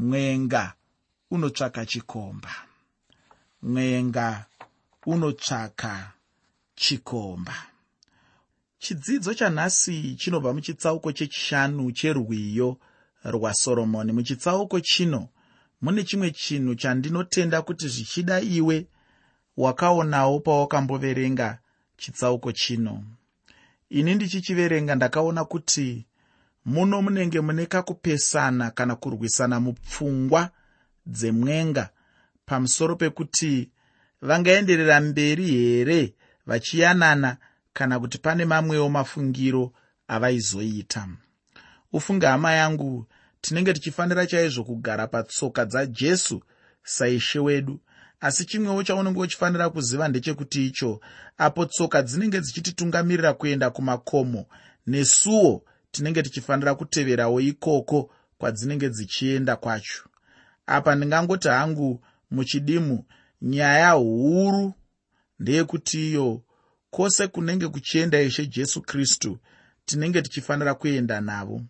mwenga unotsvaka chikomba. Mwenga unotsvaka chikomba. Chidzidzo chanhasi chinobva muchitsauko chechishanu cherwiyo rwasoromoni muchitsauko chino mune chimwe chinhu chandinotenda kuti zvichida iwe wakaonawo pawakamboverenga chitsauko chino. Ini ndichichiverenga ndakaona kuti muno munenge mune kakupesana kana kurwisana mupfungwa dzemwenga. Pamusoro pekuti vangaenderera mberi here vachiyanana kana kuti pane mamwewo mafungiro avaizoita? Ufunge hama yangu tinenge tichifanira chaizvo kugara patsoka dzajesu saishe wedu. Asi chimwewo chaunenge uchifanira kuziva ndechekuti icho apo tsoka dzinenge dzichititungamirira kuenda kumakomo nesuwo tinenge tichifanira kuteverawo ikoko kwadzinenge dzichienda kwacho. Apa ndingangoti hangu muchidimu nyaya huru ndeyekuti iyo kwose kunenge kuchienda ishe jesu kristu tinenge tichifanira kuenda navo.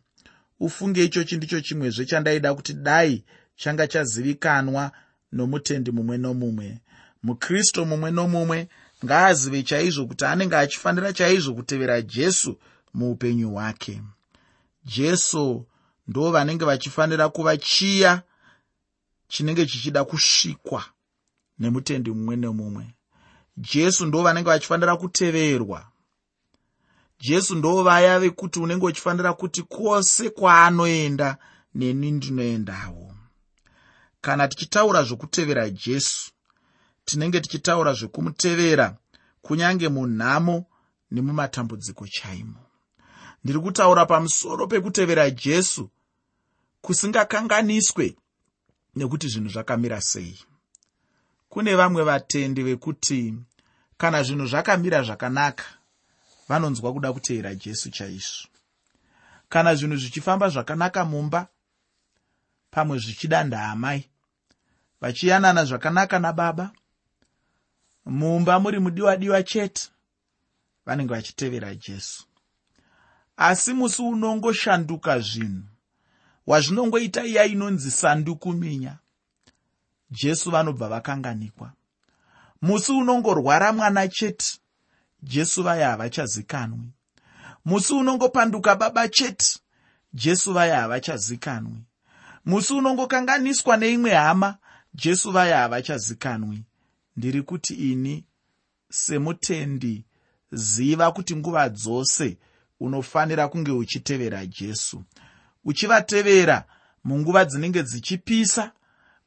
Ufunge ichochi ndicho chimwezve chandaida kuti dai changa chazivikanwa nomutendi mumwe nomumwe. Mukristu mumwe nomumwe ngaazive chaizvo kuti anenge achifanira chaizvo kutevera jesu muupenyu hwake jesu ndo vanenge vachifanira kuva chiya chinenge chichida kusvikwa nemutendi mumwe nemumwe. Jesu ndo vanenge vachifanira kuteverwa. Jesu ndo vaya vekuti unenge uchifanira kuti kwose kwaanoenda neni ndinoendawo. Kana tichitaura zvokutevera jesu tinenge tichitaura zvekumutevera kunyange munhamo nemumatambudziko chaimo ndiri kutaura pamusoro pekutevera jesu kusingakanganiswe nekuti zvinhu zvakamira sei. Kune vamwe vatendi vekuti kana zvinhu zvakamira zvakanaka vanonzwa kuda kutevera jesu chaizvo. Kana zvinhu zvichifamba zvakanaka mumba pamwe zvichida ndaamai vachiyanana zvakanaka nababa mumba muri mudiwa diwa chete vanenge vachitevera jesu asi musi unongoshanduka zvinhu wazvinongoita iya inonzi sandukuminya jesu vanobva vakanganikwa. Musi unongorwara mwana chete jesu vaya havachazikanwi. Musi unongopanduka baba chete jesu vaya havachazikanwi. Musi unongokanganiswa neimwe hama jesu vaya havachazikanwi. Ndiri kuti ini semutendi ziva kuti nguva dzose unofanira kunge uchitevera jesu. Uchivatevera munguva dzinenge dzichipisa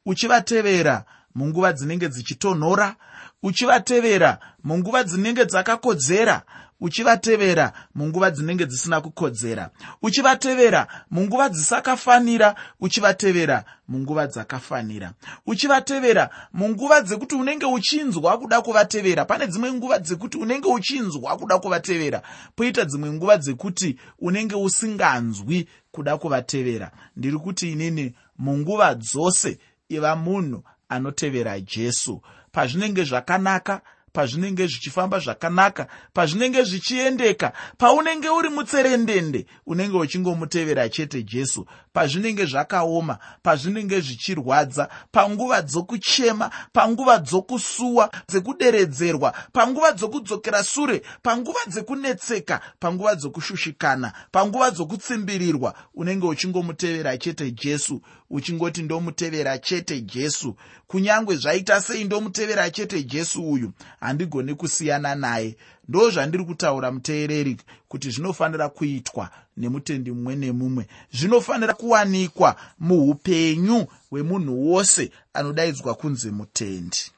uchivatevera munguva dzinenge dzichitonhora uchivatevera munguva dzinenge dzakakodzera uchivatevera munguva dzinenge dzisina kukodzera. Uchivatevera munguva dzisakafanira uchivatevera munguva dzakafanira. Uchivatevera munguva dzekuti unenge uchinzwa kuda kuvatevera. Pane dzimwe nguva dzekuti unenge uchinzwa kuda kuvatevera poita dzimwe nguva dzekuti unenge usinganzwi kuda kuvatevera. Ndiri kuti inini munguva dzose iva munhu anotevera jesu. Pazvinenge zvakanaka pazvinenge zvichifamba zvakanaka pazvinenge zvichiendeka. Paunenge uri mutserendende unenge uchingomutevera chete jesu. Pazvinenge zvakaoma pazvinenge zvichirwadza panguva dzokuchema panguva dzokusuwa dzekuderedzerwa panguva dzokudzokera sure panguva dzekunetseka panguva dzokushushikana panguva dzokutsimbirirwa unenge uchingomutevera chete jesu uchingoti ndomutevera chete jesu. Kunyange zvaita sei ndomutevera chete jesu uyu handigoni kusiyana naye. Ndo zvandiri kutaura muteereri kuti zvinofanira kuitwa nemutendi mumwe nemumwe. Zvinofanira kuwanikwa muupenyu hwemunhu wose anodaidzwa kunzi mutendi.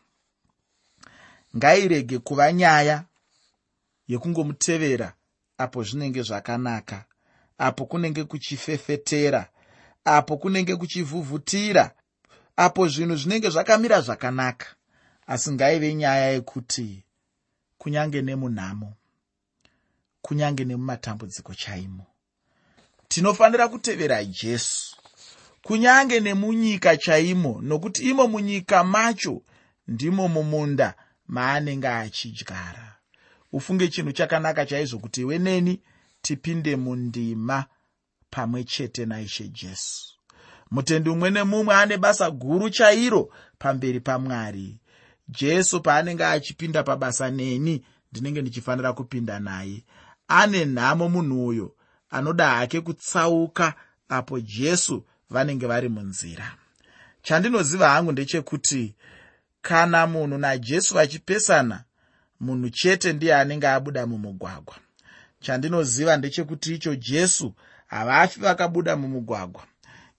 Ngairege kuva nyaya yekungomutevera apo zvinenge zvakanaka apo kunenge kuchifefetera apo kunenge kuchivhuvhutira apo zvinhu zvinenge zvakamira zvakanaka. Asi ngaive nyaya yekuti kunyange nemunhamo kunyange nemumatambudziko chaimo tinofanira kutevera jesu. Kunyange nemunyika chaimo nokuti imo munyika macho ndimo mumunda maanenge achidyara. Ufunge chinhu chakanaka chaizvo kuti iwe neni tipinde mundima pamwe chete naishe jesu. Mutendi mumwe nemumwe ane basa guru chairo pamberi pamwari. Jesu paanenge achipinda pabasa neni ndinenge ndichifanira kupinda naye. Ane nhamo munhu uyo anoda hake kutsauka apo jesu vanenge vari munzira. Chandinoziva hangu ndechekuti kana munhu najesu vachipesana munhu chete ndiye anenge abuda mumugwagwa. Chandinoziva ndechekuti icho jesu havafi vakabuda mumugwagwa.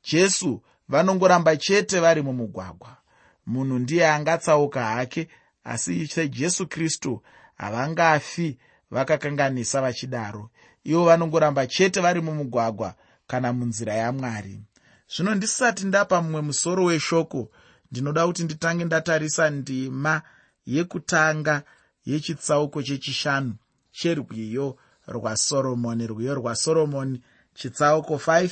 Jesu vanongoramba chete vari mumugwagwa. Munhu ndiye angatsauka hake asi sejesu kristu havangafi vakakanganisa vachidaro. Ivo vanongoramba chete vari mumugwagwa kana munzira yamwari. Zvino ndisati ndapa mumwe musoro weshoko ndinoda kuti nditange ndatarisa ndima yekutanga yechitsauko chechishanu cherwiyo rwasoromoni rwiyo rwasoromoni chitsauko 5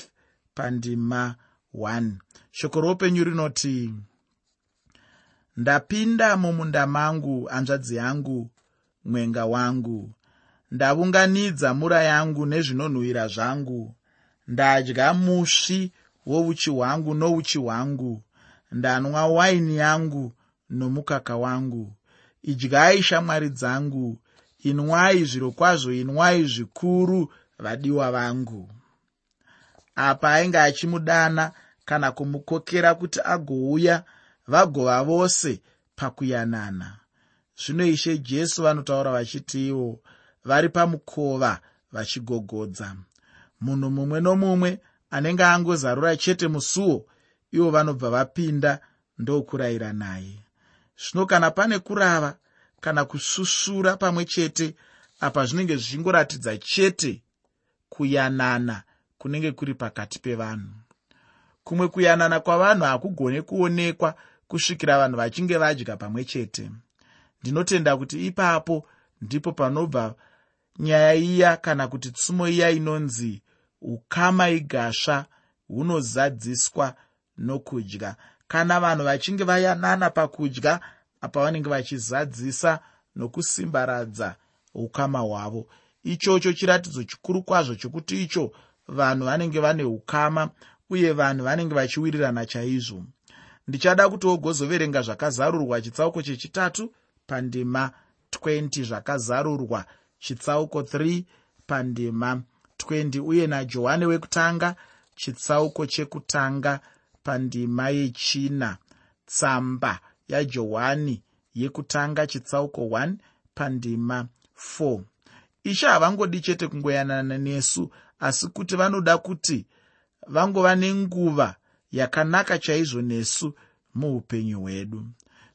pandima 1 shoko roupenyu rinoti ndapinda mumunda mangu hanzvadzi yangu mwenga wangu. Ndavunganidza mura yangu nezvinonhuhwira zvangu. Ndadya musvi wouchi hwangu nouchi hwangu. Ndanwa waini yangu nomukaka wangu. Idyai shamwari dzangu. Inwai zviro kwazvo inwai zvikuru vadiwa vangu apa ainge achimudana kana kumukokera kuti agouya vagova vose pakuyanana. Zvino ishe jesu vanotaura vachiti ivo vari pamukova vachigogodza. Munhu mumwe nomumwe anenge angozarura chete musuo ivo vanobva vapinda ndokurayira naye. Zvino kana pane kurava kana kususura pamwe chete apa zvinenge zvichingoratidza chete kuyanana kunenge kuri pakati pevanhu. Kumwe kuyanana kwavanhu hakugone kuonekwa kusvikira vanhu vachinge vadya pamwe chete. Ndinotenda kuti ipapo ndipo panobva nyaya iya kana kuti tsumo iya inonzi ukama igasva hunozadziswa nokudya. Kana vanhu vachinge vayanana pakudya apa vanenge vachizadzisa nokusimbaradza ukama hwavo. Ichocho chiratidzo chikuru kwazvo chokuti icho vanhu vanenge vane ukama uye vanhu vanenge vachiwirirana chaizvo. Ndichada kuti wogozoverenga zvakazarurwa chitsauko chechitatu pandima 20 zvakazarurwa chitsauko 3 pandima 20 uye najohani wekutanga chitsauko chekutanga pandima yechina. Tsamba yajohani yekutanga chitsauko 1 pandima 4 ishe havangodi chete kungoyanana nesu asi kuti vanoda kuti vangova nenguva yakanaka chaizvo nesu muupenyu hwedu.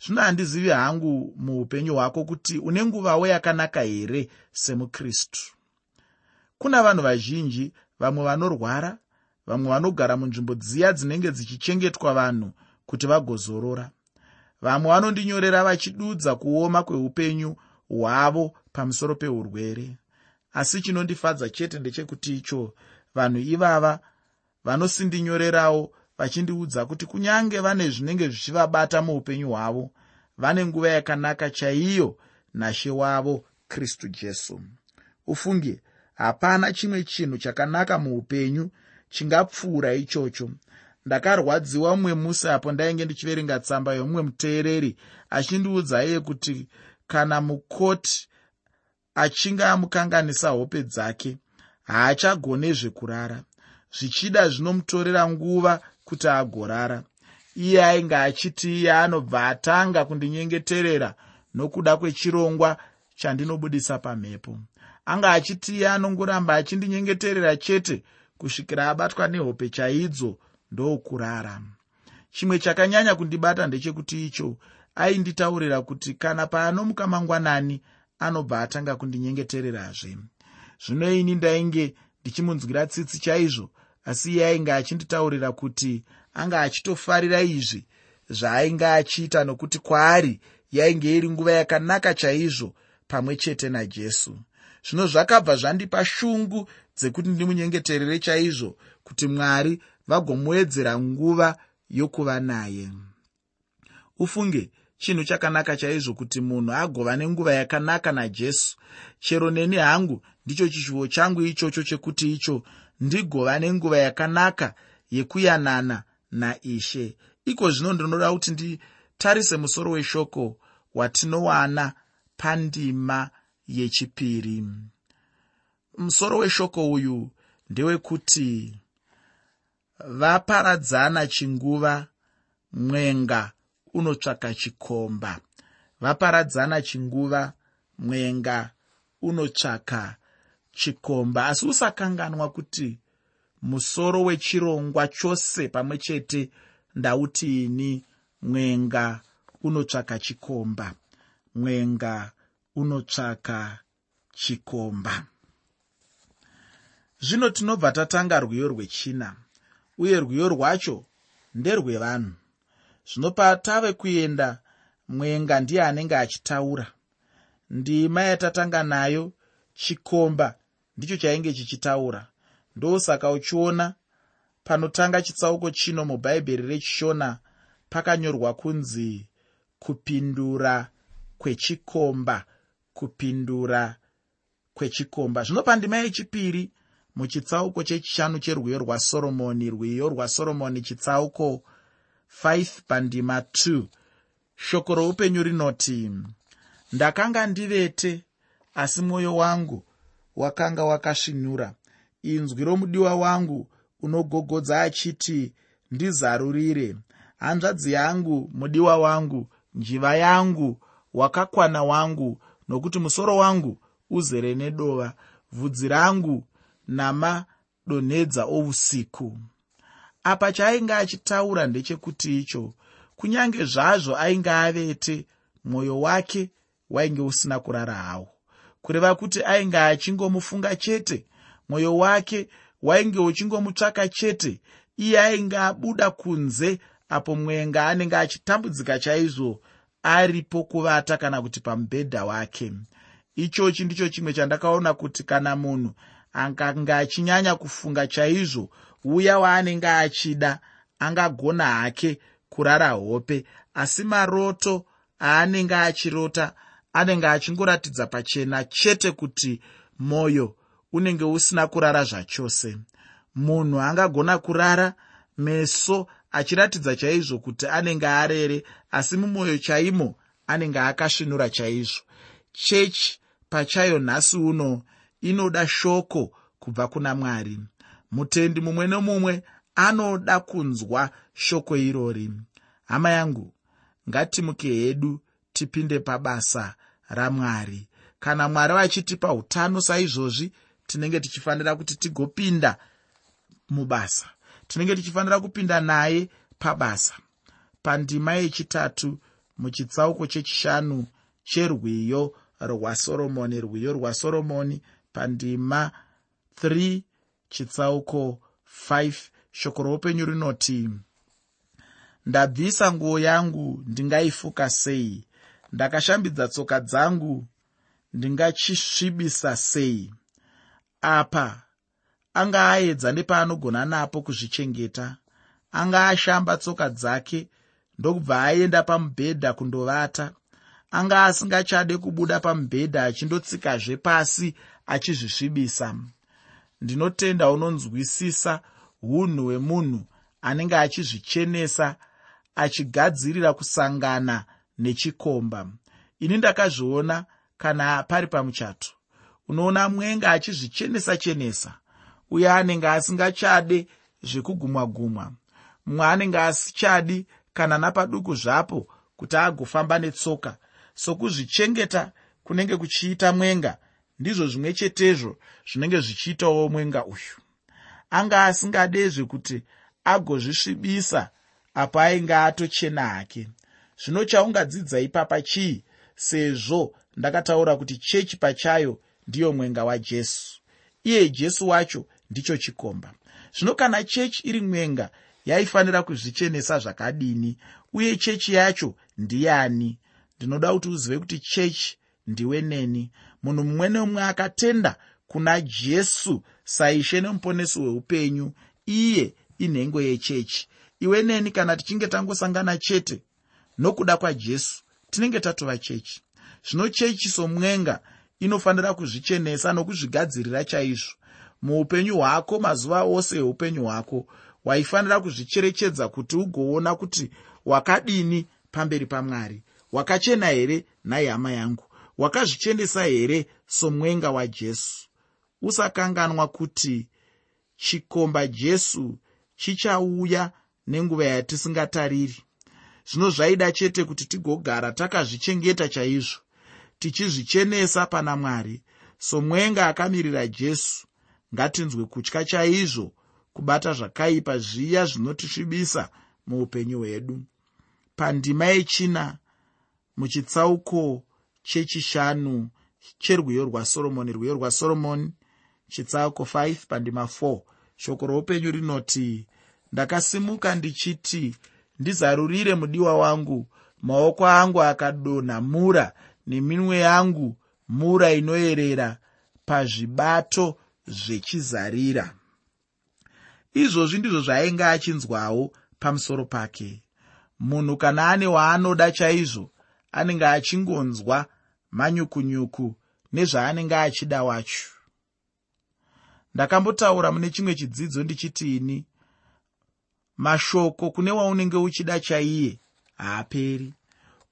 Zvino handizivi hangu muupenyu hwako kuti une nguvawo yakanaka here semukristu? Kuna vanhu vazhinji vamwe vanorwara vamwe vanogara munzvimbo dziya dzinenge dzichichengetwa vanhu kuti vagozorora. Vamwe vanondinyorera vachidudza kuoma kweupenyu hwavo pamusoro peurwere asi chinondifadza chete ndechekuti icho vanhu ivava vanosindinyorerawo vachindiudza kuti kunyange vane zvinenge zvichivabata muupenyu hwavo vane nguva yakanaka chaiyo nashe wavo kristu jesu. Ufunge hapana chimwe chinhu chakanaka muupenyu chingapfuura ichocho. Ndakarwadziwa mumwe musi apo ndainge ndichiverenga tsamba yomumwe muteereri achindiudza iye kuti kana mukoti achinge amukanganisa hope dzake haachagone zvekurara. Zvichida zvinomutorera nguva kuti agorara. Iye ainge achiti iye anobva atanga kundinyengeterera nokuda kwechirongwa chandinobudisa pamhepo. Anga achiti iye anongoramba achindinyengeterera chete kusvikira abatwa nehope chaidzo ndokurara. Chimwe chakanyanya kundibata ndechekuti icho ainditaurira kuti kana paanomuka mangwanani anobva atanga kundinyengetererazve. Zvino ini ndainge ndichimunzwira tsitsi chaizvo asi iye ainge achinditaurira kuti anga achitofarira izvi zvaainge achiita nokuti kwaari yainge iri nguva yakanaka chaizvo pamwe chete najesu. Zvino zvakabva zvandipa shungu dzekuti ndimunyengeterere chaizvo kuti mwari vagomuwedzera nguva yokuva naye. Ufunge chinhu chakanaka chaizvo kuti munhu agova nenguva yakanaka najesu. Chero neni hangu ndicho chishuvo changu ichocho chekuti icho ndigova nenguva yakanaka yekuyanana naishe. Iko zvino ndinoda kuti nditarise musoro weshoko watinowana pandima yechipiri. Musoro weshoko uyu ndewekuti vaparadzana chinguva mwenga unotsvaka chikomba. Vaparadzana chinguva mwenga unotsvaka chikomba. Asi usakanganwa kuti musoro wechirongwa chose pamwe chete ndauti ini mwenga unotsvaka chikomba. Mwenga unotsvaka chikomba. Zvino tinobva tatanga rwiyo rwechina uye rwiyo rwacho nderwevanhu zvino patave kuenda. Mwenga ndiye anenge achitaura. Ndima yatatanga nayo chikomba ndicho chainge chichitaura. Ndosaka uchiona panotanga chitsauko chino mubhaibheri rechishona pakanyorwa kunzi kupindura kwechikomba kupindura kwechikomba. Zvino pandima yechipiri muchitsauko chechishanu cherwiyo rwasoromoni. Rwiyo rwasoromoni chitsauko 5 pandima 2 shoko roupenyu rinoti ndakanga ndivete asi mwoyo wangu wakanga wakasvinura inzwi romudiwa wangu unogogodza achiti ndizarurire. Hanzvadzi yangu mudiwa wangu njiva yangu wakakwana wangu nokuti musoro wangu uzere nedova. Vhudzi rangu namadonhedza ousiku apa chaainge achitaura ndechekuti icho kunyange zvazvo ainge avete mwoyo wake wainge usina kurara hawo. Kureva kuti ainge achingomufunga chete mwoyo wake wainge uchingomutsvaka chete iye ainge abuda kunze apo mwenga anenge achitambudzika chaizvo aripo kuvata kana kuti pamubhedha wake. Ichochi ndicho chimwe chandakaona kuti kana munhu angange achinyanya kufunga chaizvo uya waanenge achida angagona hake kurara hope. Asi maroto aanenge achirota anenge achingoratidza pachena chete kuti mwoyo unenge usina kurara zvachose. Munhu angagona kurara meso achiratidza chaizvo kuti anenge arere asi mumwoyo chaimo anenge akasvinura chaizvo. Chechi pachayo nhasi uno inoda shoko kubva kuna mwari mutendi mumwe nomumwe anoda kunzwa shoko irori. Hama yangu ngatimuke hedu tipinde pabasa ramwari. Kana mwari vachitipa utano saizvozvi tinenge tichifanira kuti tigopinda mubasa. Tinenge tichifanira kupinda naye pabasa. Pandima yechitatu muchitsauko chechishanu cherwiyo rwasoromoni rwiyo rwasoromoni pandima 3 chitsauko 5 shoko roupenyu rinoti ndabvisa nguo yangu ndingaifuka sei? Ndakashambidza tsoka dzangu ndingachisvibisa sei? Apa anga aedza nepaanogona napo kuzvichengeta? Anga ashamba tsoka dzake ndokubva aenda pamubhedha kundovata? Anga asingachade kubuda pamubhedha achindotsikazve pasi achizvisvibisa ndinotenda unonzwisisa unhu hwemunhu anenge achizvichenesa achigadzirira kusangana nechikomba. Ini ndakazviona kana pari pamuchato. Unoona mwenga achizvichenesa chenesa uye anenge asingachade zvekugumwa gumwa. Mumwe anenge asichadi kana napaduku zvapo kuti agofamba netsoka. Sokuzvichengeta kunenge kuchiita mwenga ndizvo zvimwe chetezvo zvinenge zvichiitawo mwenga uyu. Anga asingadezve kuti agozvisvibisa apo ainge atochena hake. Zvino chaungadzidza ipapa chii? Sezvo ndakataura kuti chechi pachayo ndiyo mwenga wajesu iye jesu wacho ndicho chikomba. Zvino kana chechi iri mwenga yaifanira kuzvichenesa zvakadini? Uye chechi yacho ndiani? Ndinoda kuti uzive kuti chechi ndiwe neni. Munhu mumwe nemumwe akatenda kuna jesu saishe nemuponesi weupenyu iye inhengo yechechi. Iwe neni kana tichinge tangosangana chete nokuda kwajesu tinenge tatova chechi. Zvino chechi somwenga inofanira kuzvichenesa nokuzvigadzirira chaizvo. Muupenyu hwako mazuva ose eupenyu hwako waifanira kuzvicherechedza kuti ugoona kuti wakadini pamberi pamwari. Wakachena here nhai hama yangu wakazvichenesa here somwenga wajesu? Usakanganwa kuti chikomba jesu chichauya nenguva yatisingatariri. Zvino zvaida chete kuti tigogara takazvichengeta chaizvo tichizvichenesa pana mwari. Somwenga akamirira jesu. Ngatinzwe kutya chaizvo kubata zvakaipa zviya zvinotisvibisa muupenyu hwedu. Pandima yechina muchitsauko chechishanu cherwiyo rwasoromoni rwiyo rwasoromoni chitsauko 5 pandima 4 shoko roupenyu rinoti ndakasimuka ndichiti ndizarurire mudiwa wangu maoko angu akadonha mura neminwe yangu mura inoyerera pazvibato zvechizarira. Izvozvi ndizvo zvaainge achinzwawo pamusoro pake. Munhu kana ane waanoda chaizvo anenge achingonzwa manyukunyuku nezvaanenge achida wacho. Ndakambotaura mune chimwe chidzidzo ndichitiini mashoko kune waunenge uchida chaiye haaperi.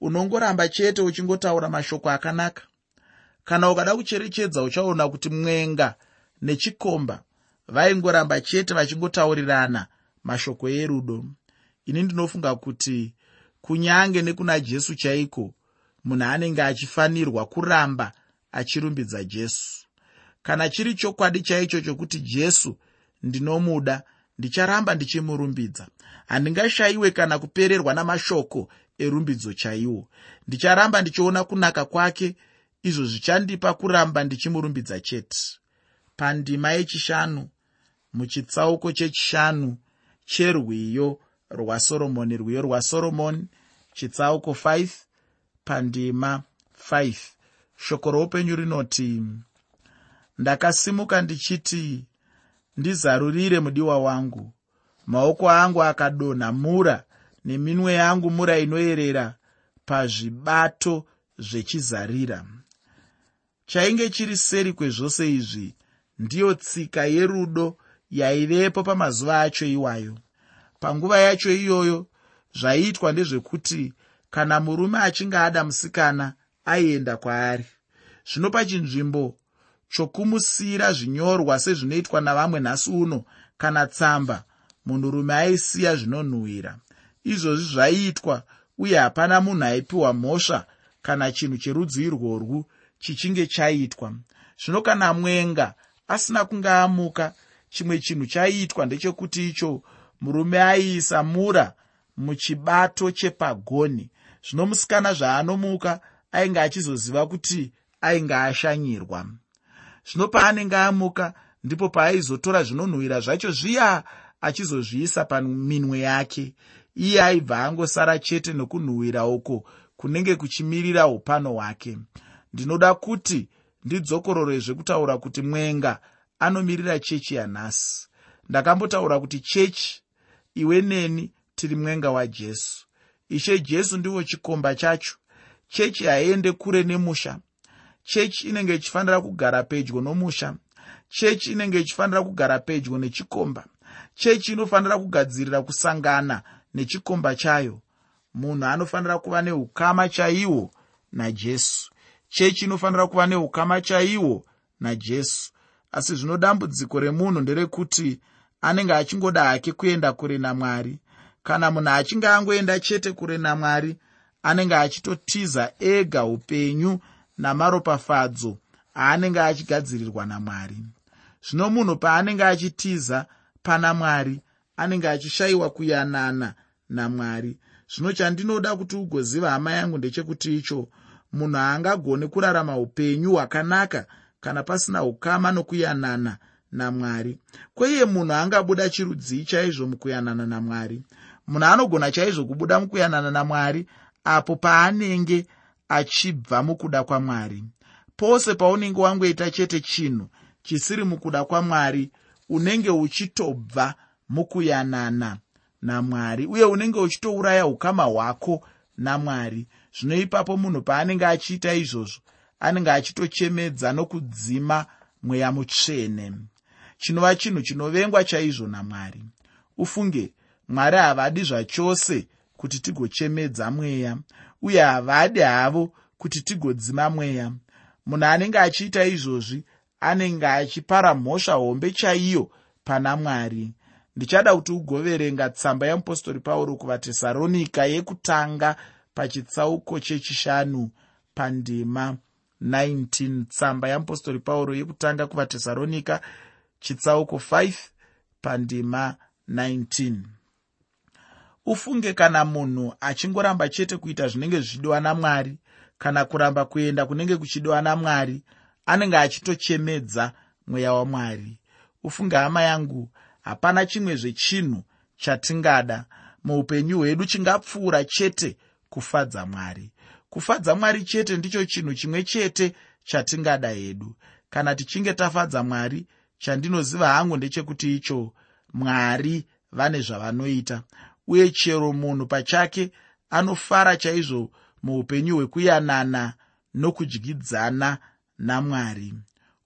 Unongoramba chete uchingotaura mashoko akanaka. Kana ukada kucherechedza uchaona kuti mwenga nechikomba vaingoramba chete vachingotaurirana mashoko erudo. Ini ndinofunga kuti kunyange nekuna jesu chaiko munhu anenge achifanirwa kuramba achirumbidza jesu. Kana chiri chokwadi chaicho chokuti jesu ndinomuda ndicharamba ndichimurumbidza. Handingashayiwe kana kupererwa namashoko erumbidzo chaiwo. Ndicharamba ndichiona kunaka kwake izvo zvichandipa kuramba ndichimurumbidza chete. Pandima yechishanu muchitsauko chechishanu cherwiyo rwasoromoni rwiyo rwasoromoni chitsauko 5 pandima 5 shoko roupenyu rinoti ndakasimuka ndichiti ndizarurire mudiwa wangu. Maoko angu akadonha mura neminwe yangu mura inoyerera pazvibato zvechizarira. Chainge chiri seri kwezvose izvi ndiyo tsika yerudo yaivepo pamazuva acho iwayo. Panguva yacho iyoyo zvaiitwa ndezvekuti kana murume achinge ada musikana aienda kwaari. Zvino pachinzvimbo chokumusiyira zvinyorwa sezvinoitwa navamwe nhasi uno kana tsamba munhurume aisiya zvinonhuhwira. Izvozvi zvaiitwa uye hapana munhu aipiwa mhosva kana chinhu cherudzi irworwu chichinge chaitwa. Zvino kana mwenga asina kunge amuka chimwe chinhu chaiitwa ndechekuti icho murume aiisa mura muchibato chepagoni zvino musikana zvaanomuka ainge achizoziva kuti ainge ashanyirwa. Zvino paanenge amuka ndipo paaizotora zvinonhuhwira zvacho zviya achizozviisa paminwe yake. Iye aibva angosara chete nokunhuhwira uko kunenge kuchimirira upano hwake. Ndinoda kuti ndidzokororezve kutaura kuti mwenga anomirira chechi yanhasi. Ndakambotaura kuti chechi iwe neni tiri mwenga wajesu ishe jesu ndiwo chikomba chacho. Chechi haiende kure nemusha. Chechi inenge ichifanira kugara pedyo nomusha. Chechi inenge ichifanira kugara pedyo nechikomba. Chechi inofanira kugadzirira kusangana nechikomba chayo. Munhu anofanira kuva neukama chaihwo najesu chechi inofanira kuva neukama chaihwo najesu asi zvino dambudziko remunhu nderekuti anenge achingoda hake kuenda kure namwari kana munhu achinge angoenda chete kure namwari anenge achitotiza ega upenyu namaropafadzo aanenge achigadzirirwa namwari. Zvino munhu paanenge achitiza pana mwari anenge achishayiwa kuyanana namwari. Zvino chandinoda kuti ugoziva hama yangu ndechekuti icho munhu haangagoni kurarama upenyu hwakanaka kana pasina ukama nokuyanana namwari. Kweiye munhu angabuda chirudzii chaizvo mukuyanana namwari munhu anogona chaizvo kubuda mukuyanana namwari apo paanenge achibva mukuda kwamwari. Pose paunenge wangoita chete chinhu chisiri mukuda kwamwari unenge uchitobva mukuyanana namwari uye unenge uchitouraya ukama hwako namwari. Zvino ipapo munhu paanenge achiita izvozvo anenge achitochemedza nokudzima mweya mutsvene. Chinova chinhu chinovengwa chaizvo namwari. Ufunge mwari havadi zvachose kuti tigochemedza mweya uye havadi havo kuti tigodzima mweya. Munhu anenge achiita izvozvi anenge achipara mhosva hombe chaiyo pana mwari. Ndichada kuti ugoverenga tsamba yeapostori pauro kuvatesaronika yekutanga pachitsauko chechishanu pandima 19 tsamba yeapostori pauro yekutanga kuvatesaronika chitsauko 5 pandima 19 ufunge kana munhu achingoramba chete kuita zvinenge zvichidiwa namwari kana kuramba kuenda kunenge kuchidiwa namwari anenge achitochemedza mweya wamwari ufunge hama yangu hapana chimwezve chinhu chatingada. Muupenyu hwedu chingapfuura chete kufadza mwari. Kufadza mwari chete ndicho chinhu chimwe chete chatingada hedu. Kana tichinge tafadza mwari chandinoziva hangu ndechekuti icho mwari vane zvavanoita uye chero munhu pachake anofara chaizvo muupenyu hwekuyanana nokudyidzana namwari.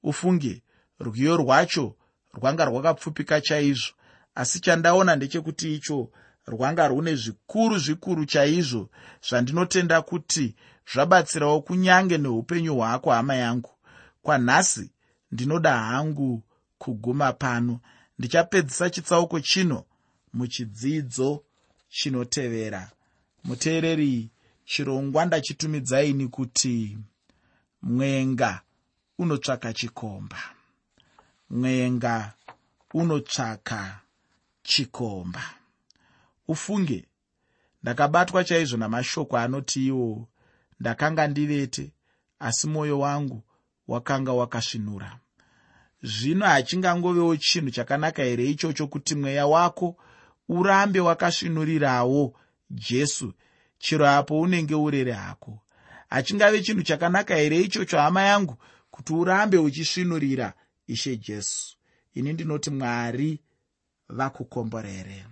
Ufunge rwiyo rwacho rwanga rwakapfupika chaizvo asi chandaona ndechekuti icho rwanga rune zvikuru zvikuru chaizvo zvandinotenda kuti zvabatsirawo kunyange neupenyu hwako hama yangu. Kwanhasi ndinoda hangu kuguma pano. Ndichapedzisa chitsauko chino muchidzidzo chinotevera. Muteereri chirongwa ndachitumidzaini kuti mwenga unotsvaka chikomba. Mwenga unotsvaka chikomba. Ufunge ndakabatwa chaizvo namashoko anoti iwo ndakanga ndivete asi mwoyo wangu wakanga wakasvinura. Zvino hachingangovewo chinhu chakanaka here ichocho kuti mweya wako urambe wakasvinurirawo jesu. Chero apo unenge urere hako. Hachingave chinhu chakanaka here ichocho hama yangu kuti urambe uchisvinurira ishe jesu? Ini ndinoti mwari vakukomborere